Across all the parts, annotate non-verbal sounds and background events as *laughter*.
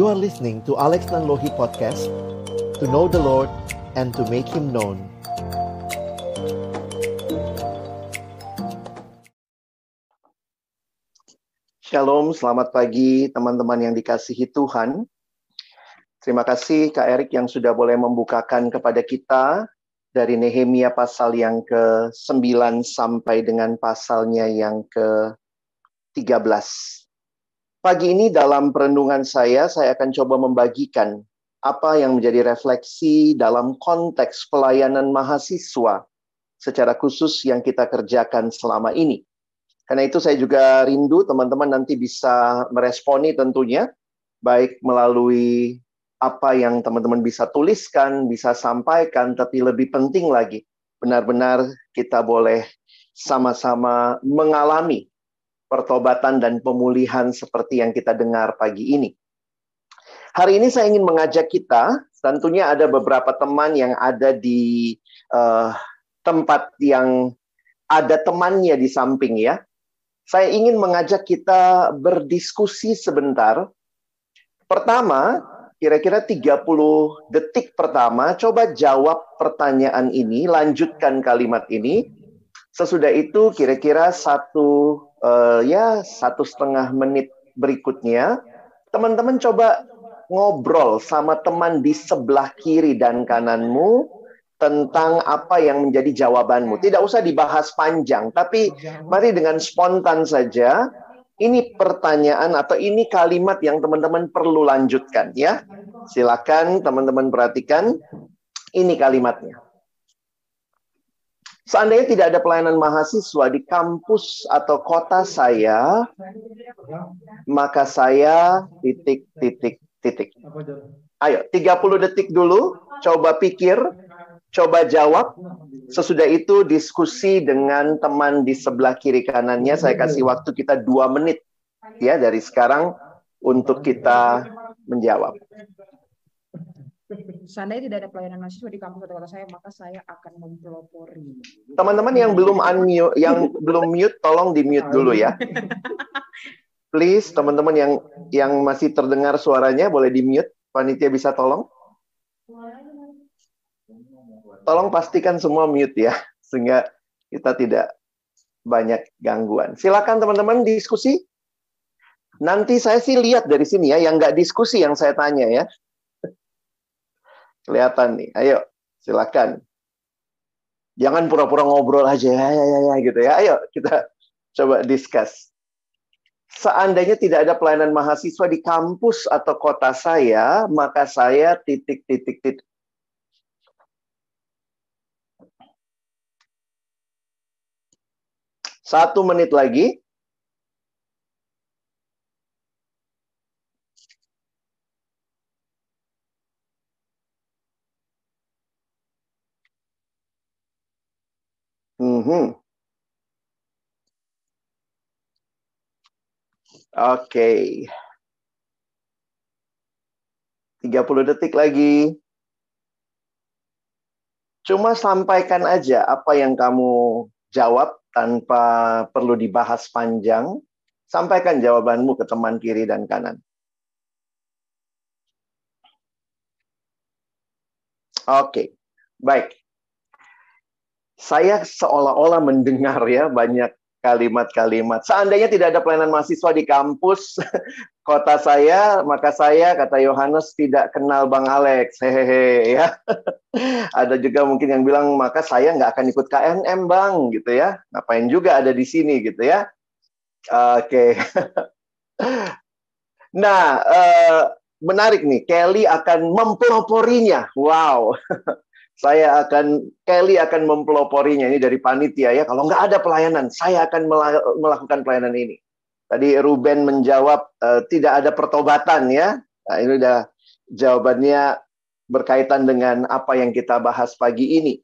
You are listening to Alex Nanlohi Podcast To know the Lord and to make Him known Shalom, selamat pagi teman-teman yang dikasihi Tuhan. Terima kasih Kak Erik yang sudah boleh membukakan kepada kita dari Nehemia pasal yang ke-9 sampai dengan pasalnya yang ke-13. Pagi ini dalam perenungan saya, saya akan coba membagikan apa yang menjadi refleksi dalam konteks pelayanan mahasiswa secara khusus yang kita kerjakan selama ini. Karena itu saya juga rindu teman-teman nanti bisa meresponi tentunya, baik melalui apa yang teman-teman bisa tuliskan, bisa sampaikan, tapi lebih penting lagi, benar-benar kita boleh sama-sama mengalami pertobatan dan pemulihan seperti yang kita dengar pagi ini. Hari ini saya ingin mengajak kita, tentunya ada beberapa teman yang ada di uh, tempat yang ada temannya di samping ya saya ingin mengajak kita berdiskusi sebentar. Pertama, kira-kira 30 detik pertama, coba jawab pertanyaan ini, lanjutkan kalimat ini. Sesudah itu kira-kira satu uh, ya satu setengah menit berikutnya, teman-teman coba ngobrol sama teman di sebelah kiri dan kananmu tentang apa yang menjadi jawabanmu. Tidak usah dibahas panjang, tapi mari dengan spontan saja. Ini pertanyaan atau ini kalimat yang teman-teman perlu lanjutkan ya. Silakan teman-teman perhatikan. Ini kalimatnya. Seandainya tidak ada pelayanan mahasiswa di kampus atau kota saya, maka saya titik titik titik. Ayo, 30 detik dulu, coba pikir coba jawab. Sesudah itu diskusi dengan teman di sebelah kiri kanannya. Saya kasih waktu kita dua menit ya dari sekarang untuk kita menjawab. Seandainya tidak ada pelayanan mahasiswa di kampus atau kota saya, maka saya akan mempelopori. Teman-teman yang belum unmute, yang belum mute, tolong di mute dulu ya. Please, teman-teman yang yang masih terdengar suaranya boleh di mute. Panitia bisa tolong? tolong pastikan semua mute ya, sehingga kita tidak banyak gangguan. Silakan teman-teman diskusi. Nanti saya sih lihat dari sini ya, yang nggak diskusi yang saya tanya ya. Kelihatan nih, ayo silakan. Jangan pura-pura ngobrol aja ya, ya, ya, ya gitu ya. Ayo kita coba discuss. Seandainya tidak ada pelayanan mahasiswa di kampus atau kota saya, maka saya titik titik titik Satu menit lagi. Oke. Okay. 30 detik lagi. Cuma sampaikan aja apa yang kamu jawab tanpa perlu dibahas panjang, sampaikan jawabanmu ke teman kiri dan kanan. Oke, baik. Saya seolah-olah mendengar ya banyak kalimat-kalimat. Seandainya tidak ada pelayanan mahasiswa di kampus *laughs* kota saya, maka saya kata Yohanes tidak kenal Bang Alex. Hehehe ya. *laughs* ada juga mungkin yang bilang maka saya nggak akan ikut KNM Bang gitu ya. Ngapain juga ada di sini gitu ya. Oke. *laughs* nah, eh, menarik nih. Kelly akan mempeloporinya. Wow. Saya akan Kelly akan mempeloporinya ini dari panitia ya. Kalau nggak ada pelayanan, saya akan melakukan pelayanan ini. Tadi Ruben menjawab uh, tidak ada pertobatan ya. Nah, ini udah jawabannya berkaitan dengan apa yang kita bahas pagi ini.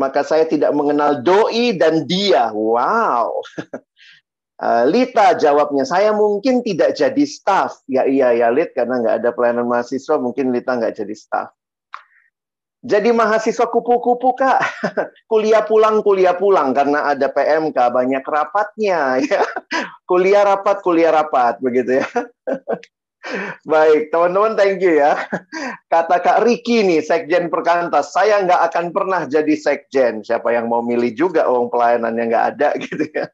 Maka saya tidak mengenal doi dan dia. Wow. Uh, *laughs* Lita jawabnya, saya mungkin tidak jadi staff. Ya iya ya Lit, karena nggak ada pelayanan mahasiswa, mungkin Lita nggak jadi staff. Jadi mahasiswa kupu-kupu kak, *laughs* kuliah pulang kuliah pulang karena ada PMK banyak rapatnya *laughs* ya, kuliah rapat kuliah rapat begitu ya. *laughs* Baik, teman-teman thank you ya. Kata Kak Riki nih, Sekjen Perkantas, saya nggak akan pernah jadi Sekjen. Siapa yang mau milih juga, uang pelayanannya nggak ada gitu ya.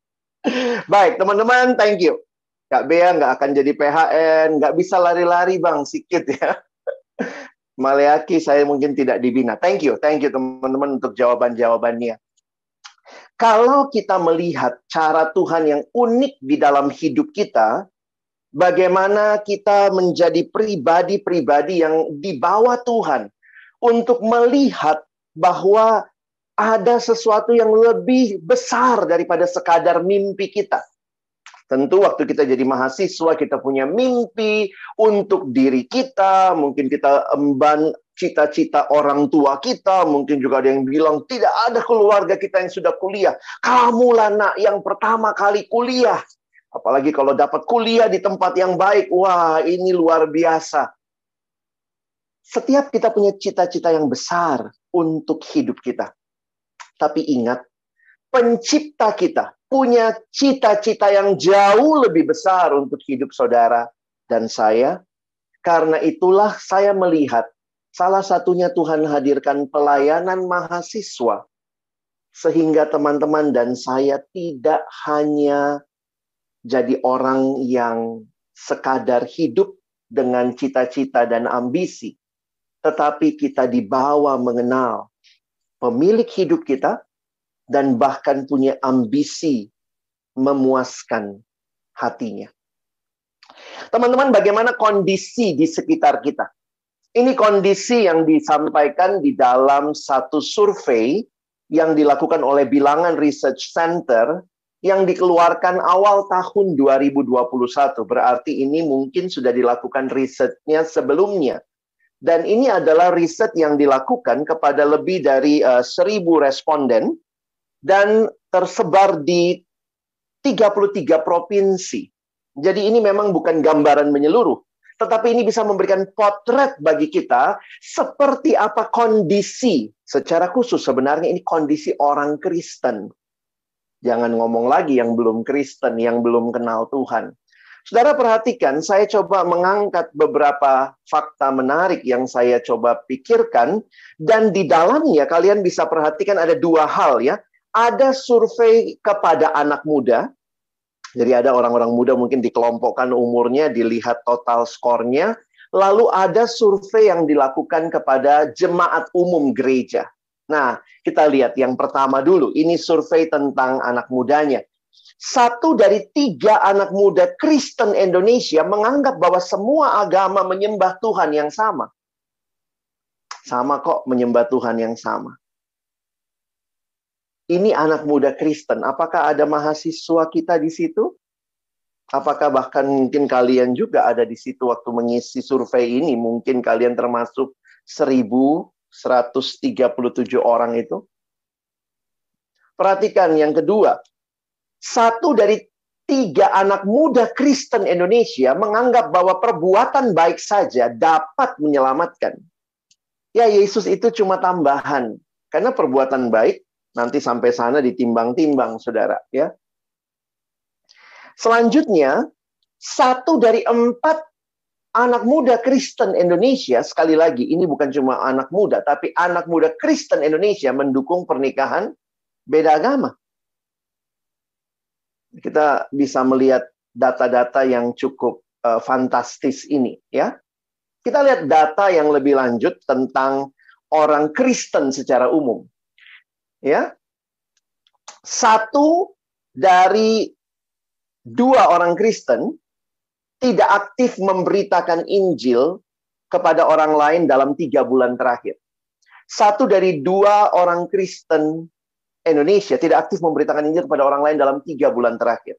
Baik, teman-teman thank you. Kak Bea nggak akan jadi PHN, nggak bisa lari-lari bang, sikit ya. Maleaki saya mungkin tidak dibina. Thank you, thank you teman-teman untuk jawaban-jawabannya. Kalau kita melihat cara Tuhan yang unik di dalam hidup kita, bagaimana kita menjadi pribadi-pribadi yang dibawa Tuhan untuk melihat bahwa ada sesuatu yang lebih besar daripada sekadar mimpi kita. Tentu waktu kita jadi mahasiswa kita punya mimpi untuk diri kita, mungkin kita emban cita-cita orang tua kita, mungkin juga ada yang bilang tidak ada keluarga kita yang sudah kuliah. Kamulah nak yang pertama kali kuliah. Apalagi kalau dapat kuliah di tempat yang baik, wah ini luar biasa. Setiap kita punya cita-cita yang besar untuk hidup kita. Tapi ingat, pencipta kita punya cita-cita yang jauh lebih besar untuk hidup saudara dan saya. Karena itulah saya melihat salah satunya Tuhan hadirkan pelayanan mahasiswa sehingga teman-teman dan saya tidak hanya jadi orang yang sekadar hidup dengan cita-cita dan ambisi, tetapi kita dibawa mengenal pemilik hidup kita dan bahkan punya ambisi memuaskan hatinya. Teman-teman, bagaimana kondisi di sekitar kita? Ini kondisi yang disampaikan di dalam satu survei yang dilakukan oleh Bilangan Research Center yang dikeluarkan awal tahun 2021. Berarti ini mungkin sudah dilakukan risetnya sebelumnya. Dan ini adalah riset yang dilakukan kepada lebih dari uh, eh, 1000 responden dan tersebar di 33 provinsi. Jadi ini memang bukan gambaran menyeluruh, tetapi ini bisa memberikan potret bagi kita seperti apa kondisi secara khusus sebenarnya ini kondisi orang Kristen Jangan ngomong lagi yang belum Kristen, yang belum kenal Tuhan. Saudara perhatikan, saya coba mengangkat beberapa fakta menarik yang saya coba pikirkan. Dan di dalamnya kalian bisa perhatikan ada dua hal ya. Ada survei kepada anak muda. Jadi ada orang-orang muda mungkin dikelompokkan umurnya, dilihat total skornya. Lalu ada survei yang dilakukan kepada jemaat umum gereja. Nah, kita lihat yang pertama dulu. Ini survei tentang anak mudanya. Satu dari tiga anak muda Kristen Indonesia menganggap bahwa semua agama menyembah Tuhan yang sama. Sama kok menyembah Tuhan yang sama. Ini anak muda Kristen. Apakah ada mahasiswa kita di situ? Apakah bahkan mungkin kalian juga ada di situ waktu mengisi survei ini? Mungkin kalian termasuk seribu 137 orang itu. Perhatikan yang kedua. Satu dari tiga anak muda Kristen Indonesia menganggap bahwa perbuatan baik saja dapat menyelamatkan. Ya, Yesus itu cuma tambahan. Karena perbuatan baik nanti sampai sana ditimbang-timbang, saudara. Ya. Selanjutnya, satu dari empat anak muda Kristen Indonesia, sekali lagi, ini bukan cuma anak muda, tapi anak muda Kristen Indonesia mendukung pernikahan beda agama. Kita bisa melihat data-data yang cukup uh, fantastis ini, ya. Kita lihat data yang lebih lanjut tentang orang Kristen secara umum. Ya. Satu dari dua orang Kristen tidak aktif memberitakan Injil kepada orang lain dalam tiga bulan terakhir. Satu dari dua orang Kristen Indonesia tidak aktif memberitakan Injil kepada orang lain dalam tiga bulan terakhir.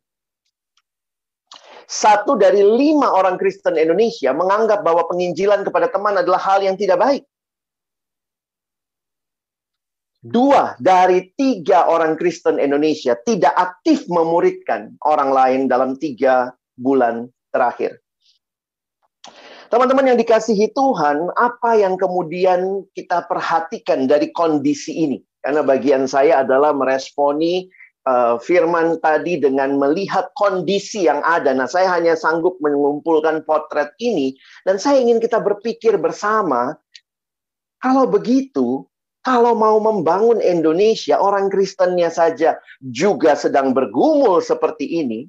Satu dari lima orang Kristen Indonesia menganggap bahwa penginjilan kepada teman adalah hal yang tidak baik. Dua dari tiga orang Kristen Indonesia tidak aktif memuridkan orang lain dalam tiga bulan terakhir. Teman-teman yang dikasihi Tuhan, apa yang kemudian kita perhatikan dari kondisi ini? Karena bagian saya adalah meresponi uh, firman tadi dengan melihat kondisi yang ada. Nah, saya hanya sanggup mengumpulkan potret ini dan saya ingin kita berpikir bersama kalau begitu, kalau mau membangun Indonesia, orang Kristennya saja juga sedang bergumul seperti ini.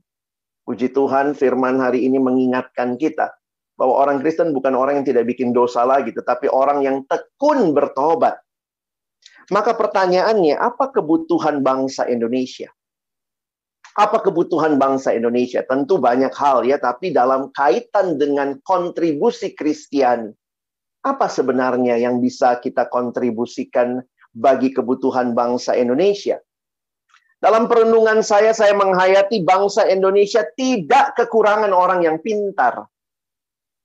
Puji Tuhan, firman hari ini mengingatkan kita bahwa orang Kristen bukan orang yang tidak bikin dosa lagi, tetapi orang yang tekun bertobat. Maka pertanyaannya, apa kebutuhan bangsa Indonesia? Apa kebutuhan bangsa Indonesia? Tentu banyak hal ya, tapi dalam kaitan dengan kontribusi Kristiani, apa sebenarnya yang bisa kita kontribusikan bagi kebutuhan bangsa Indonesia? Dalam perenungan saya, saya menghayati bangsa Indonesia tidak kekurangan orang yang pintar.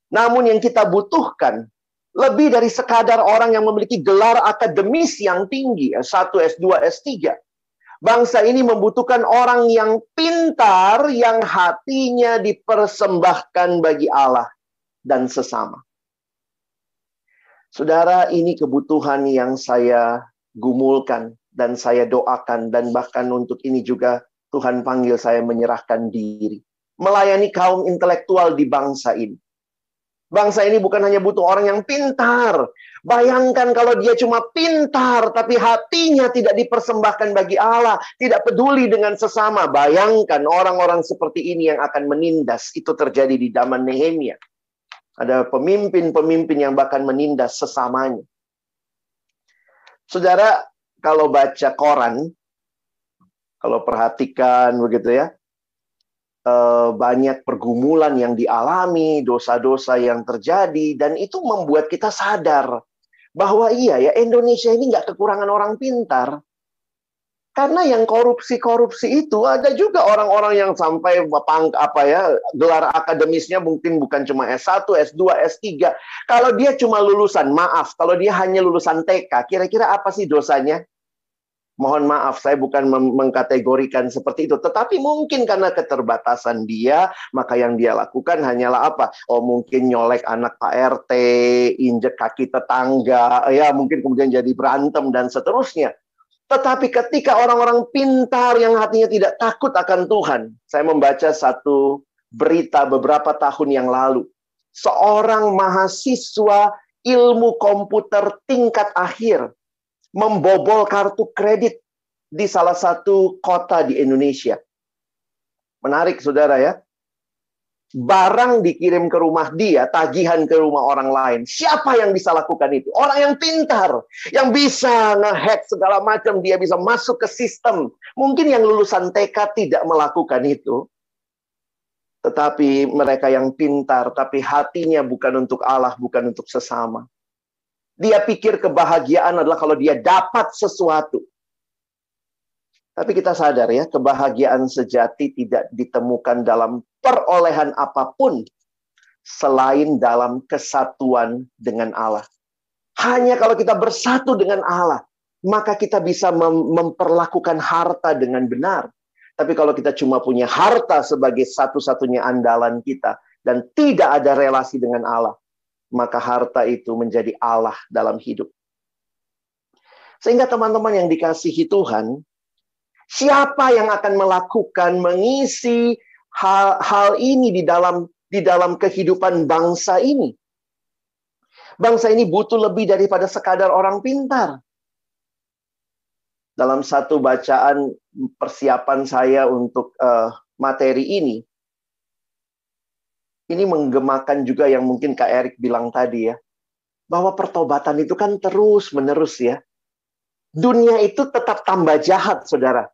Namun yang kita butuhkan lebih dari sekadar orang yang memiliki gelar akademis yang tinggi, S1, S2, S3. Bangsa ini membutuhkan orang yang pintar, yang hatinya dipersembahkan bagi Allah dan sesama. Saudara, ini kebutuhan yang saya gumulkan dan saya doakan dan bahkan untuk ini juga Tuhan panggil saya menyerahkan diri. Melayani kaum intelektual di bangsa ini. Bangsa ini bukan hanya butuh orang yang pintar. Bayangkan kalau dia cuma pintar, tapi hatinya tidak dipersembahkan bagi Allah, tidak peduli dengan sesama. Bayangkan orang-orang seperti ini yang akan menindas. Itu terjadi di zaman Nehemia. Ada pemimpin-pemimpin yang bahkan menindas sesamanya. Saudara, kalau baca koran, kalau perhatikan begitu ya, Eh, banyak pergumulan yang dialami, dosa-dosa yang terjadi, dan itu membuat kita sadar bahwa iya ya Indonesia ini nggak kekurangan orang pintar. Karena yang korupsi-korupsi itu ada juga orang-orang yang sampai bapang apa ya gelar akademisnya mungkin bukan cuma S1, S2, S3. Kalau dia cuma lulusan, maaf, kalau dia hanya lulusan TK, kira-kira apa sih dosanya? Mohon maaf, saya bukan mengkategorikan seperti itu. Tetapi mungkin karena keterbatasan dia, maka yang dia lakukan hanyalah apa? Oh mungkin nyolek anak Pak RT, injek kaki tetangga, ya mungkin kemudian jadi berantem dan seterusnya. Tetapi ketika orang-orang pintar yang hatinya tidak takut akan Tuhan, saya membaca satu berita beberapa tahun yang lalu. Seorang mahasiswa ilmu komputer tingkat akhir membobol kartu kredit di salah satu kota di Indonesia. Menarik, saudara ya. Barang dikirim ke rumah dia, tagihan ke rumah orang lain. Siapa yang bisa lakukan itu? Orang yang pintar, yang bisa ngehack segala macam, dia bisa masuk ke sistem. Mungkin yang lulusan TK tidak melakukan itu. Tetapi mereka yang pintar, tapi hatinya bukan untuk Allah, bukan untuk sesama. Dia pikir kebahagiaan adalah kalau dia dapat sesuatu. Tapi kita sadar ya, kebahagiaan sejati tidak ditemukan dalam perolehan apa pun selain dalam kesatuan dengan Allah. Hanya kalau kita bersatu dengan Allah, maka kita bisa mem memperlakukan harta dengan benar. Tapi kalau kita cuma punya harta sebagai satu-satunya andalan kita dan tidak ada relasi dengan Allah, maka harta itu menjadi Allah dalam hidup. Sehingga teman-teman yang dikasihi Tuhan, siapa yang akan melakukan mengisi hal, hal ini di dalam di dalam kehidupan bangsa ini? Bangsa ini butuh lebih daripada sekadar orang pintar. Dalam satu bacaan persiapan saya untuk uh, materi ini, ini menggemakan juga yang mungkin Kak Erik bilang tadi ya. Bahwa pertobatan itu kan terus menerus ya. Dunia itu tetap tambah jahat, saudara.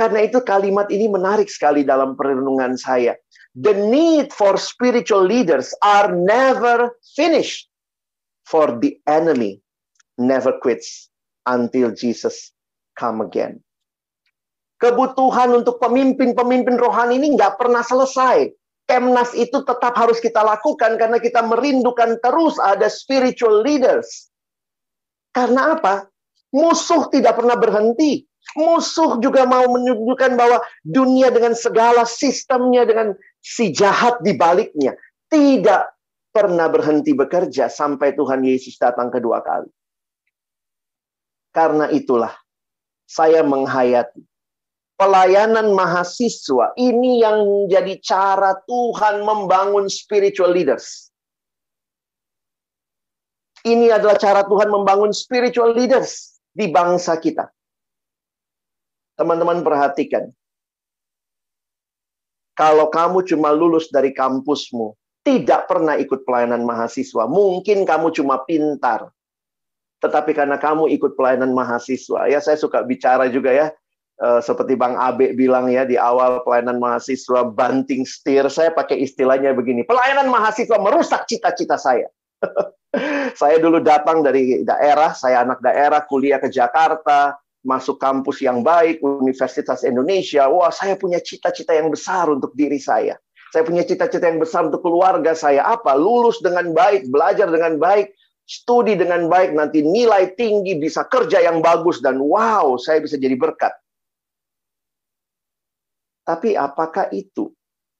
Karena itu kalimat ini menarik sekali dalam perenungan saya. The need for spiritual leaders are never finished. For the enemy never quits until Jesus come again. Kebutuhan untuk pemimpin-pemimpin rohani ini nggak pernah selesai. Kemnas itu tetap harus kita lakukan karena kita merindukan terus ada spiritual leaders. Karena apa? Musuh tidak pernah berhenti. Musuh juga mau menunjukkan bahwa dunia dengan segala sistemnya, dengan si jahat di baliknya, tidak pernah berhenti bekerja sampai Tuhan Yesus datang kedua kali. Karena itulah saya menghayati pelayanan mahasiswa ini yang menjadi cara Tuhan membangun spiritual leaders. Ini adalah cara Tuhan membangun spiritual leaders di bangsa kita. Teman-teman perhatikan. Kalau kamu cuma lulus dari kampusmu, tidak pernah ikut pelayanan mahasiswa, mungkin kamu cuma pintar. Tetapi karena kamu ikut pelayanan mahasiswa, ya saya suka bicara juga ya, uh, seperti Bang Abe bilang ya di awal pelayanan mahasiswa banting setir, saya pakai istilahnya begini, pelayanan mahasiswa merusak cita-cita saya. *laughs* saya dulu datang dari daerah, saya anak daerah, kuliah ke Jakarta, masuk kampus yang baik, Universitas Indonesia. Wah, saya punya cita-cita yang besar untuk diri saya. Saya punya cita-cita yang besar untuk keluarga saya. Apa? Lulus dengan baik, belajar dengan baik, studi dengan baik, nanti nilai tinggi, bisa kerja yang bagus, dan wow, saya bisa jadi berkat. Tapi apakah itu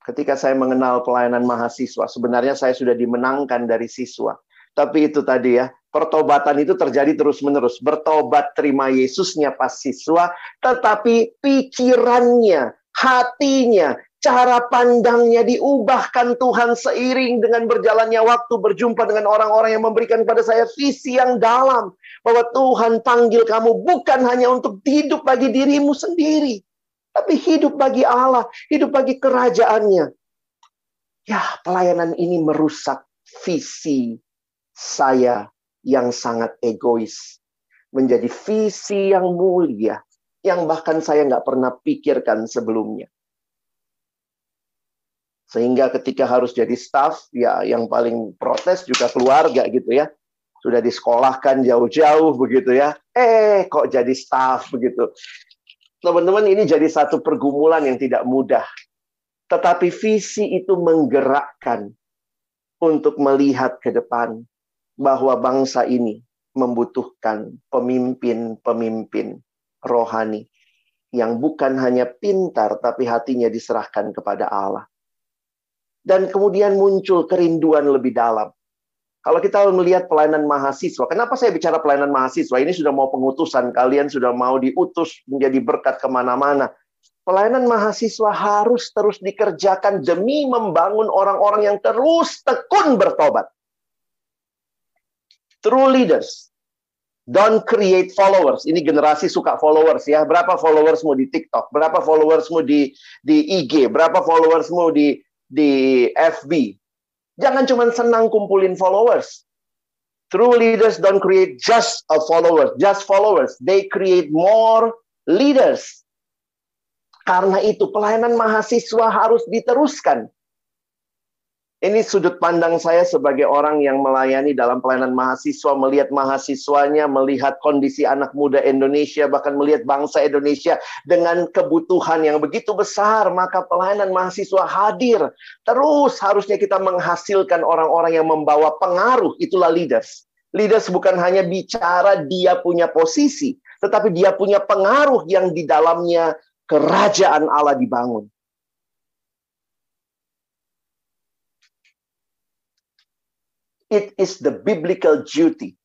ketika saya mengenal pelayanan mahasiswa, sebenarnya saya sudah dimenangkan dari siswa. Tapi itu tadi ya, pertobatan itu terjadi terus-menerus. Bertobat terima Yesusnya pas siswa, tetapi pikirannya, hatinya, cara pandangnya diubahkan Tuhan seiring dengan berjalannya waktu berjumpa dengan orang-orang yang memberikan kepada saya visi yang dalam bahwa Tuhan panggil kamu bukan hanya untuk hidup bagi dirimu sendiri tapi hidup bagi Allah, hidup bagi kerajaannya. Ya, pelayanan ini merusak visi saya yang sangat egois menjadi visi yang mulia yang bahkan saya nggak pernah pikirkan sebelumnya. Sehingga ketika harus jadi staff, ya yang paling protes juga keluarga gitu ya. Sudah disekolahkan jauh-jauh begitu ya. Eh, kok jadi staff begitu. Teman-teman, ini jadi satu pergumulan yang tidak mudah. Tetapi visi itu menggerakkan untuk melihat ke depan bahwa bangsa ini membutuhkan pemimpin-pemimpin rohani yang bukan hanya pintar tapi hatinya diserahkan kepada Allah dan kemudian muncul kerinduan lebih dalam. Kalau kita melihat pelayanan mahasiswa, kenapa saya bicara pelayanan mahasiswa? Ini sudah mau pengutusan, kalian sudah mau diutus menjadi berkat ke mana-mana. Pelayanan mahasiswa harus terus dikerjakan demi membangun orang-orang yang terus tekun bertobat. True leaders don't create followers. Ini generasi suka followers ya. Berapa followersmu di TikTok? Berapa followersmu di di IG? Berapa followersmu di di FB. Jangan cuma senang kumpulin followers. True leaders don't create just a followers, just followers. They create more leaders. Karena itu pelayanan mahasiswa harus diteruskan. Ini sudut pandang saya sebagai orang yang melayani dalam pelayanan mahasiswa, melihat mahasiswanya, melihat kondisi anak muda Indonesia, bahkan melihat bangsa Indonesia dengan kebutuhan yang begitu besar, maka pelayanan mahasiswa hadir. Terus harusnya kita menghasilkan orang-orang yang membawa pengaruh, itulah leaders. Leaders bukan hanya bicara dia punya posisi, tetapi dia punya pengaruh yang di dalamnya kerajaan Allah dibangun. It is the biblical duty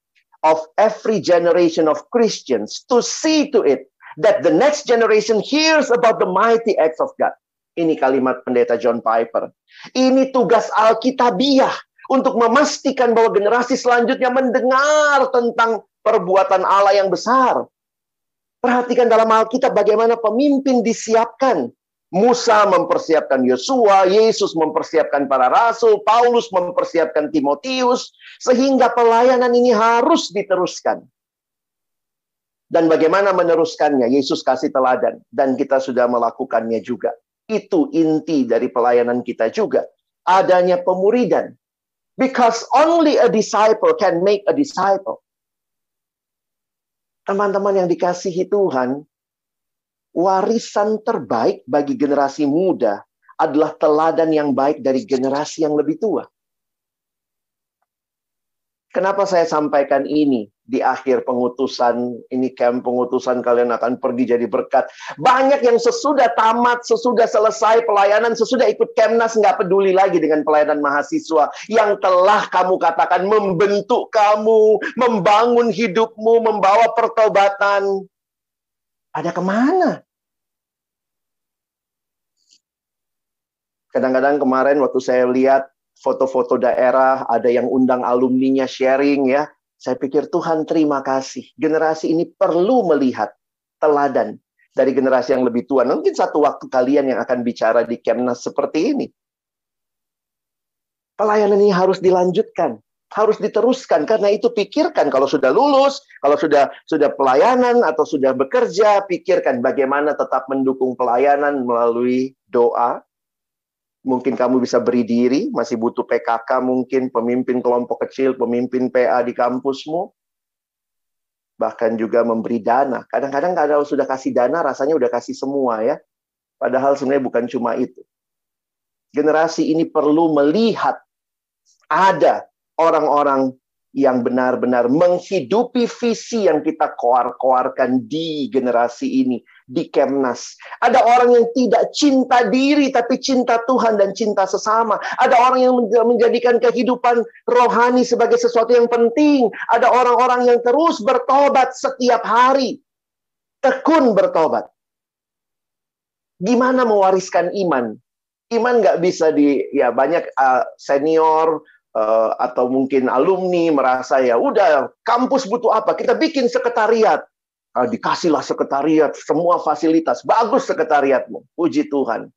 of every generation of Christians to see to it that the next generation hears about the mighty acts of God. Ini kalimat pendeta John Piper. Ini tugas Alkitabiah untuk memastikan bahwa generasi selanjutnya mendengar tentang perbuatan Allah yang besar. Perhatikan dalam Alkitab bagaimana pemimpin disiapkan Musa mempersiapkan Yosua, Yesus mempersiapkan para rasul, Paulus mempersiapkan Timotius, sehingga pelayanan ini harus diteruskan. Dan bagaimana meneruskannya? Yesus kasih teladan, dan kita sudah melakukannya juga. Itu inti dari pelayanan kita juga. Adanya pemuridan. Because only a disciple can make a disciple. Teman-teman yang dikasihi Tuhan, warisan terbaik bagi generasi muda adalah teladan yang baik dari generasi yang lebih tua. Kenapa saya sampaikan ini di akhir pengutusan, ini camp pengutusan kalian akan pergi jadi berkat. Banyak yang sesudah tamat, sesudah selesai pelayanan, sesudah ikut Kemnas, nggak peduli lagi dengan pelayanan mahasiswa. Yang telah kamu katakan membentuk kamu, membangun hidupmu, membawa pertobatan ada ke mana? Kadang-kadang kemarin waktu saya lihat foto-foto daerah, ada yang undang alumninya sharing ya. Saya pikir Tuhan terima kasih. Generasi ini perlu melihat teladan dari generasi yang lebih tua. Mungkin satu waktu kalian yang akan bicara di Kemnas seperti ini. Pelayanan ini harus dilanjutkan harus diteruskan karena itu pikirkan kalau sudah lulus, kalau sudah sudah pelayanan atau sudah bekerja, pikirkan bagaimana tetap mendukung pelayanan melalui doa. Mungkin kamu bisa beri diri, masih butuh PKK mungkin, pemimpin kelompok kecil, pemimpin PA di kampusmu. Bahkan juga memberi dana. Kadang-kadang kalau sudah kasih dana rasanya udah kasih semua ya. Padahal sebenarnya bukan cuma itu. Generasi ini perlu melihat ada orang-orang yang benar-benar menghidupi visi yang kita koar-koarkan di generasi ini, di Kemnas. Ada orang yang tidak cinta diri, tapi cinta Tuhan dan cinta sesama. Ada orang yang menjadikan kehidupan rohani sebagai sesuatu yang penting. Ada orang-orang yang terus bertobat setiap hari. Tekun bertobat. Gimana mewariskan iman? Iman nggak bisa di, ya banyak uh, senior, uh, atau mungkin alumni merasa ya udah kampus butuh apa? Kita bikin sekretariat. Uh, dikasihlah sekretariat semua fasilitas. Bagus sekretariatmu. Puji Tuhan.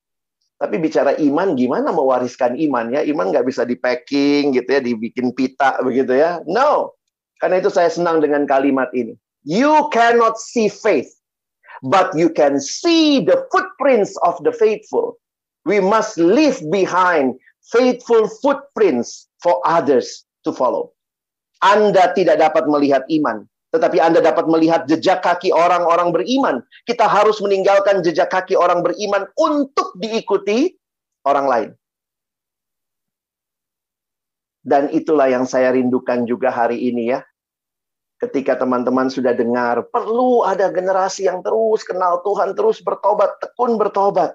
Tapi bicara iman gimana mewariskan iman ya? Iman nggak bisa di packing gitu ya dibikin pita begitu ya. No. Karena itu saya senang dengan kalimat ini. You cannot see faith but you can see the footprints of the faithful. We must leave behind faithful footprints for others to follow. Anda tidak dapat melihat iman, tetapi Anda dapat melihat jejak kaki orang-orang beriman. Kita harus meninggalkan jejak kaki orang beriman untuk diikuti orang lain. Dan itulah yang saya rindukan juga hari ini ya. Ketika teman-teman sudah dengar, perlu ada generasi yang terus kenal Tuhan, terus bertobat, tekun bertobat.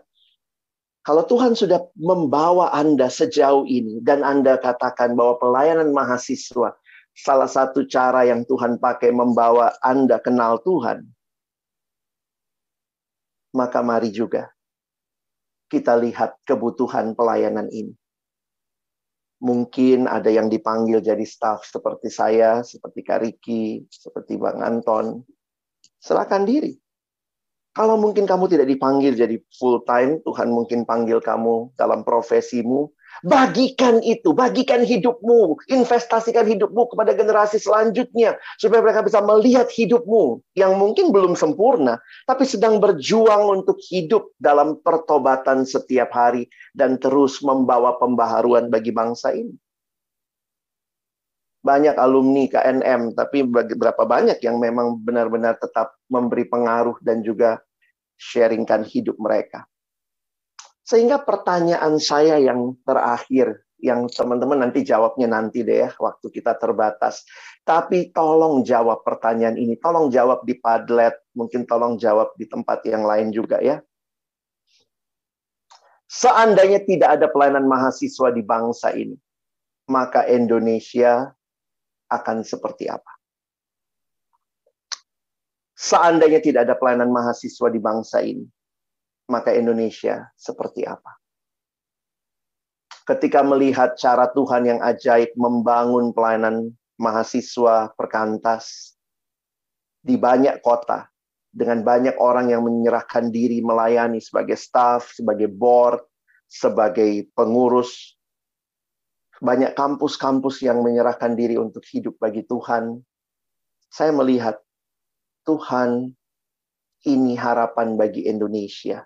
Kalau Tuhan sudah membawa Anda sejauh ini dan Anda katakan bahwa pelayanan mahasiswa salah satu cara yang Tuhan pakai membawa Anda kenal Tuhan, maka mari juga kita lihat kebutuhan pelayanan ini. Mungkin ada yang dipanggil jadi staff seperti saya, seperti Kak Riki, seperti Bang Anton. Silakan diri. Kalau mungkin kamu tidak dipanggil jadi full time, Tuhan mungkin panggil kamu dalam profesimu. Bagikan itu, bagikan hidupmu, investasikan hidupmu kepada generasi selanjutnya, supaya mereka bisa melihat hidupmu yang mungkin belum sempurna, tapi sedang berjuang untuk hidup dalam pertobatan setiap hari dan terus membawa pembaharuan bagi bangsa ini banyak alumni KNM, tapi berapa banyak yang memang benar-benar tetap memberi pengaruh dan juga sharingkan hidup mereka. Sehingga pertanyaan saya yang terakhir, yang teman-teman nanti jawabnya nanti deh ya, waktu kita terbatas. Tapi tolong jawab pertanyaan ini, tolong jawab di Padlet, mungkin tolong jawab di tempat yang lain juga ya. Seandainya tidak ada pelayanan mahasiswa di bangsa ini, maka Indonesia akan seperti apa? Seandainya tidak ada pelayanan mahasiswa di bangsa ini, maka Indonesia seperti apa? Ketika melihat cara Tuhan yang ajaib membangun pelayanan mahasiswa perkantas di banyak kota, dengan banyak orang yang menyerahkan diri melayani sebagai staff, sebagai board, sebagai pengurus, banyak kampus-kampus yang menyerahkan diri untuk hidup bagi Tuhan. Saya melihat Tuhan ini harapan bagi Indonesia.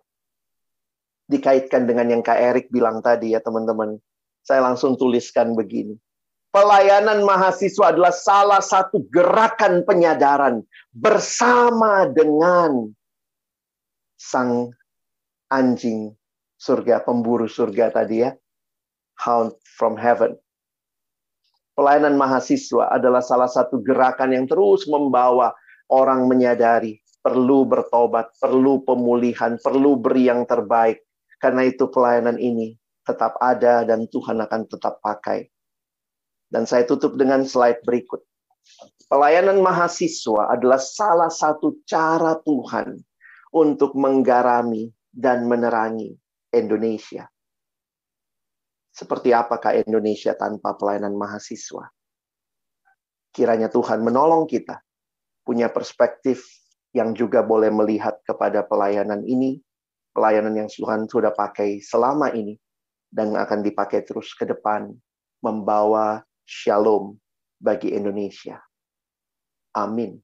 Dikaitkan dengan yang Kak Erik bilang tadi ya teman-teman. Saya langsung tuliskan begini. Pelayanan mahasiswa adalah salah satu gerakan penyadaran bersama dengan sang anjing surga, pemburu surga tadi ya hound from heaven. Pelayanan mahasiswa adalah salah satu gerakan yang terus membawa orang menyadari perlu bertobat, perlu pemulihan, perlu beri yang terbaik. Karena itu pelayanan ini tetap ada dan Tuhan akan tetap pakai. Dan saya tutup dengan slide berikut. Pelayanan mahasiswa adalah salah satu cara Tuhan untuk menggarami dan menerangi Indonesia. Seperti apakah Indonesia tanpa pelayanan mahasiswa? Kiranya Tuhan menolong kita punya perspektif yang juga boleh melihat kepada pelayanan ini, pelayanan yang Tuhan sudah pakai selama ini, dan akan dipakai terus ke depan, membawa shalom bagi Indonesia. Amin.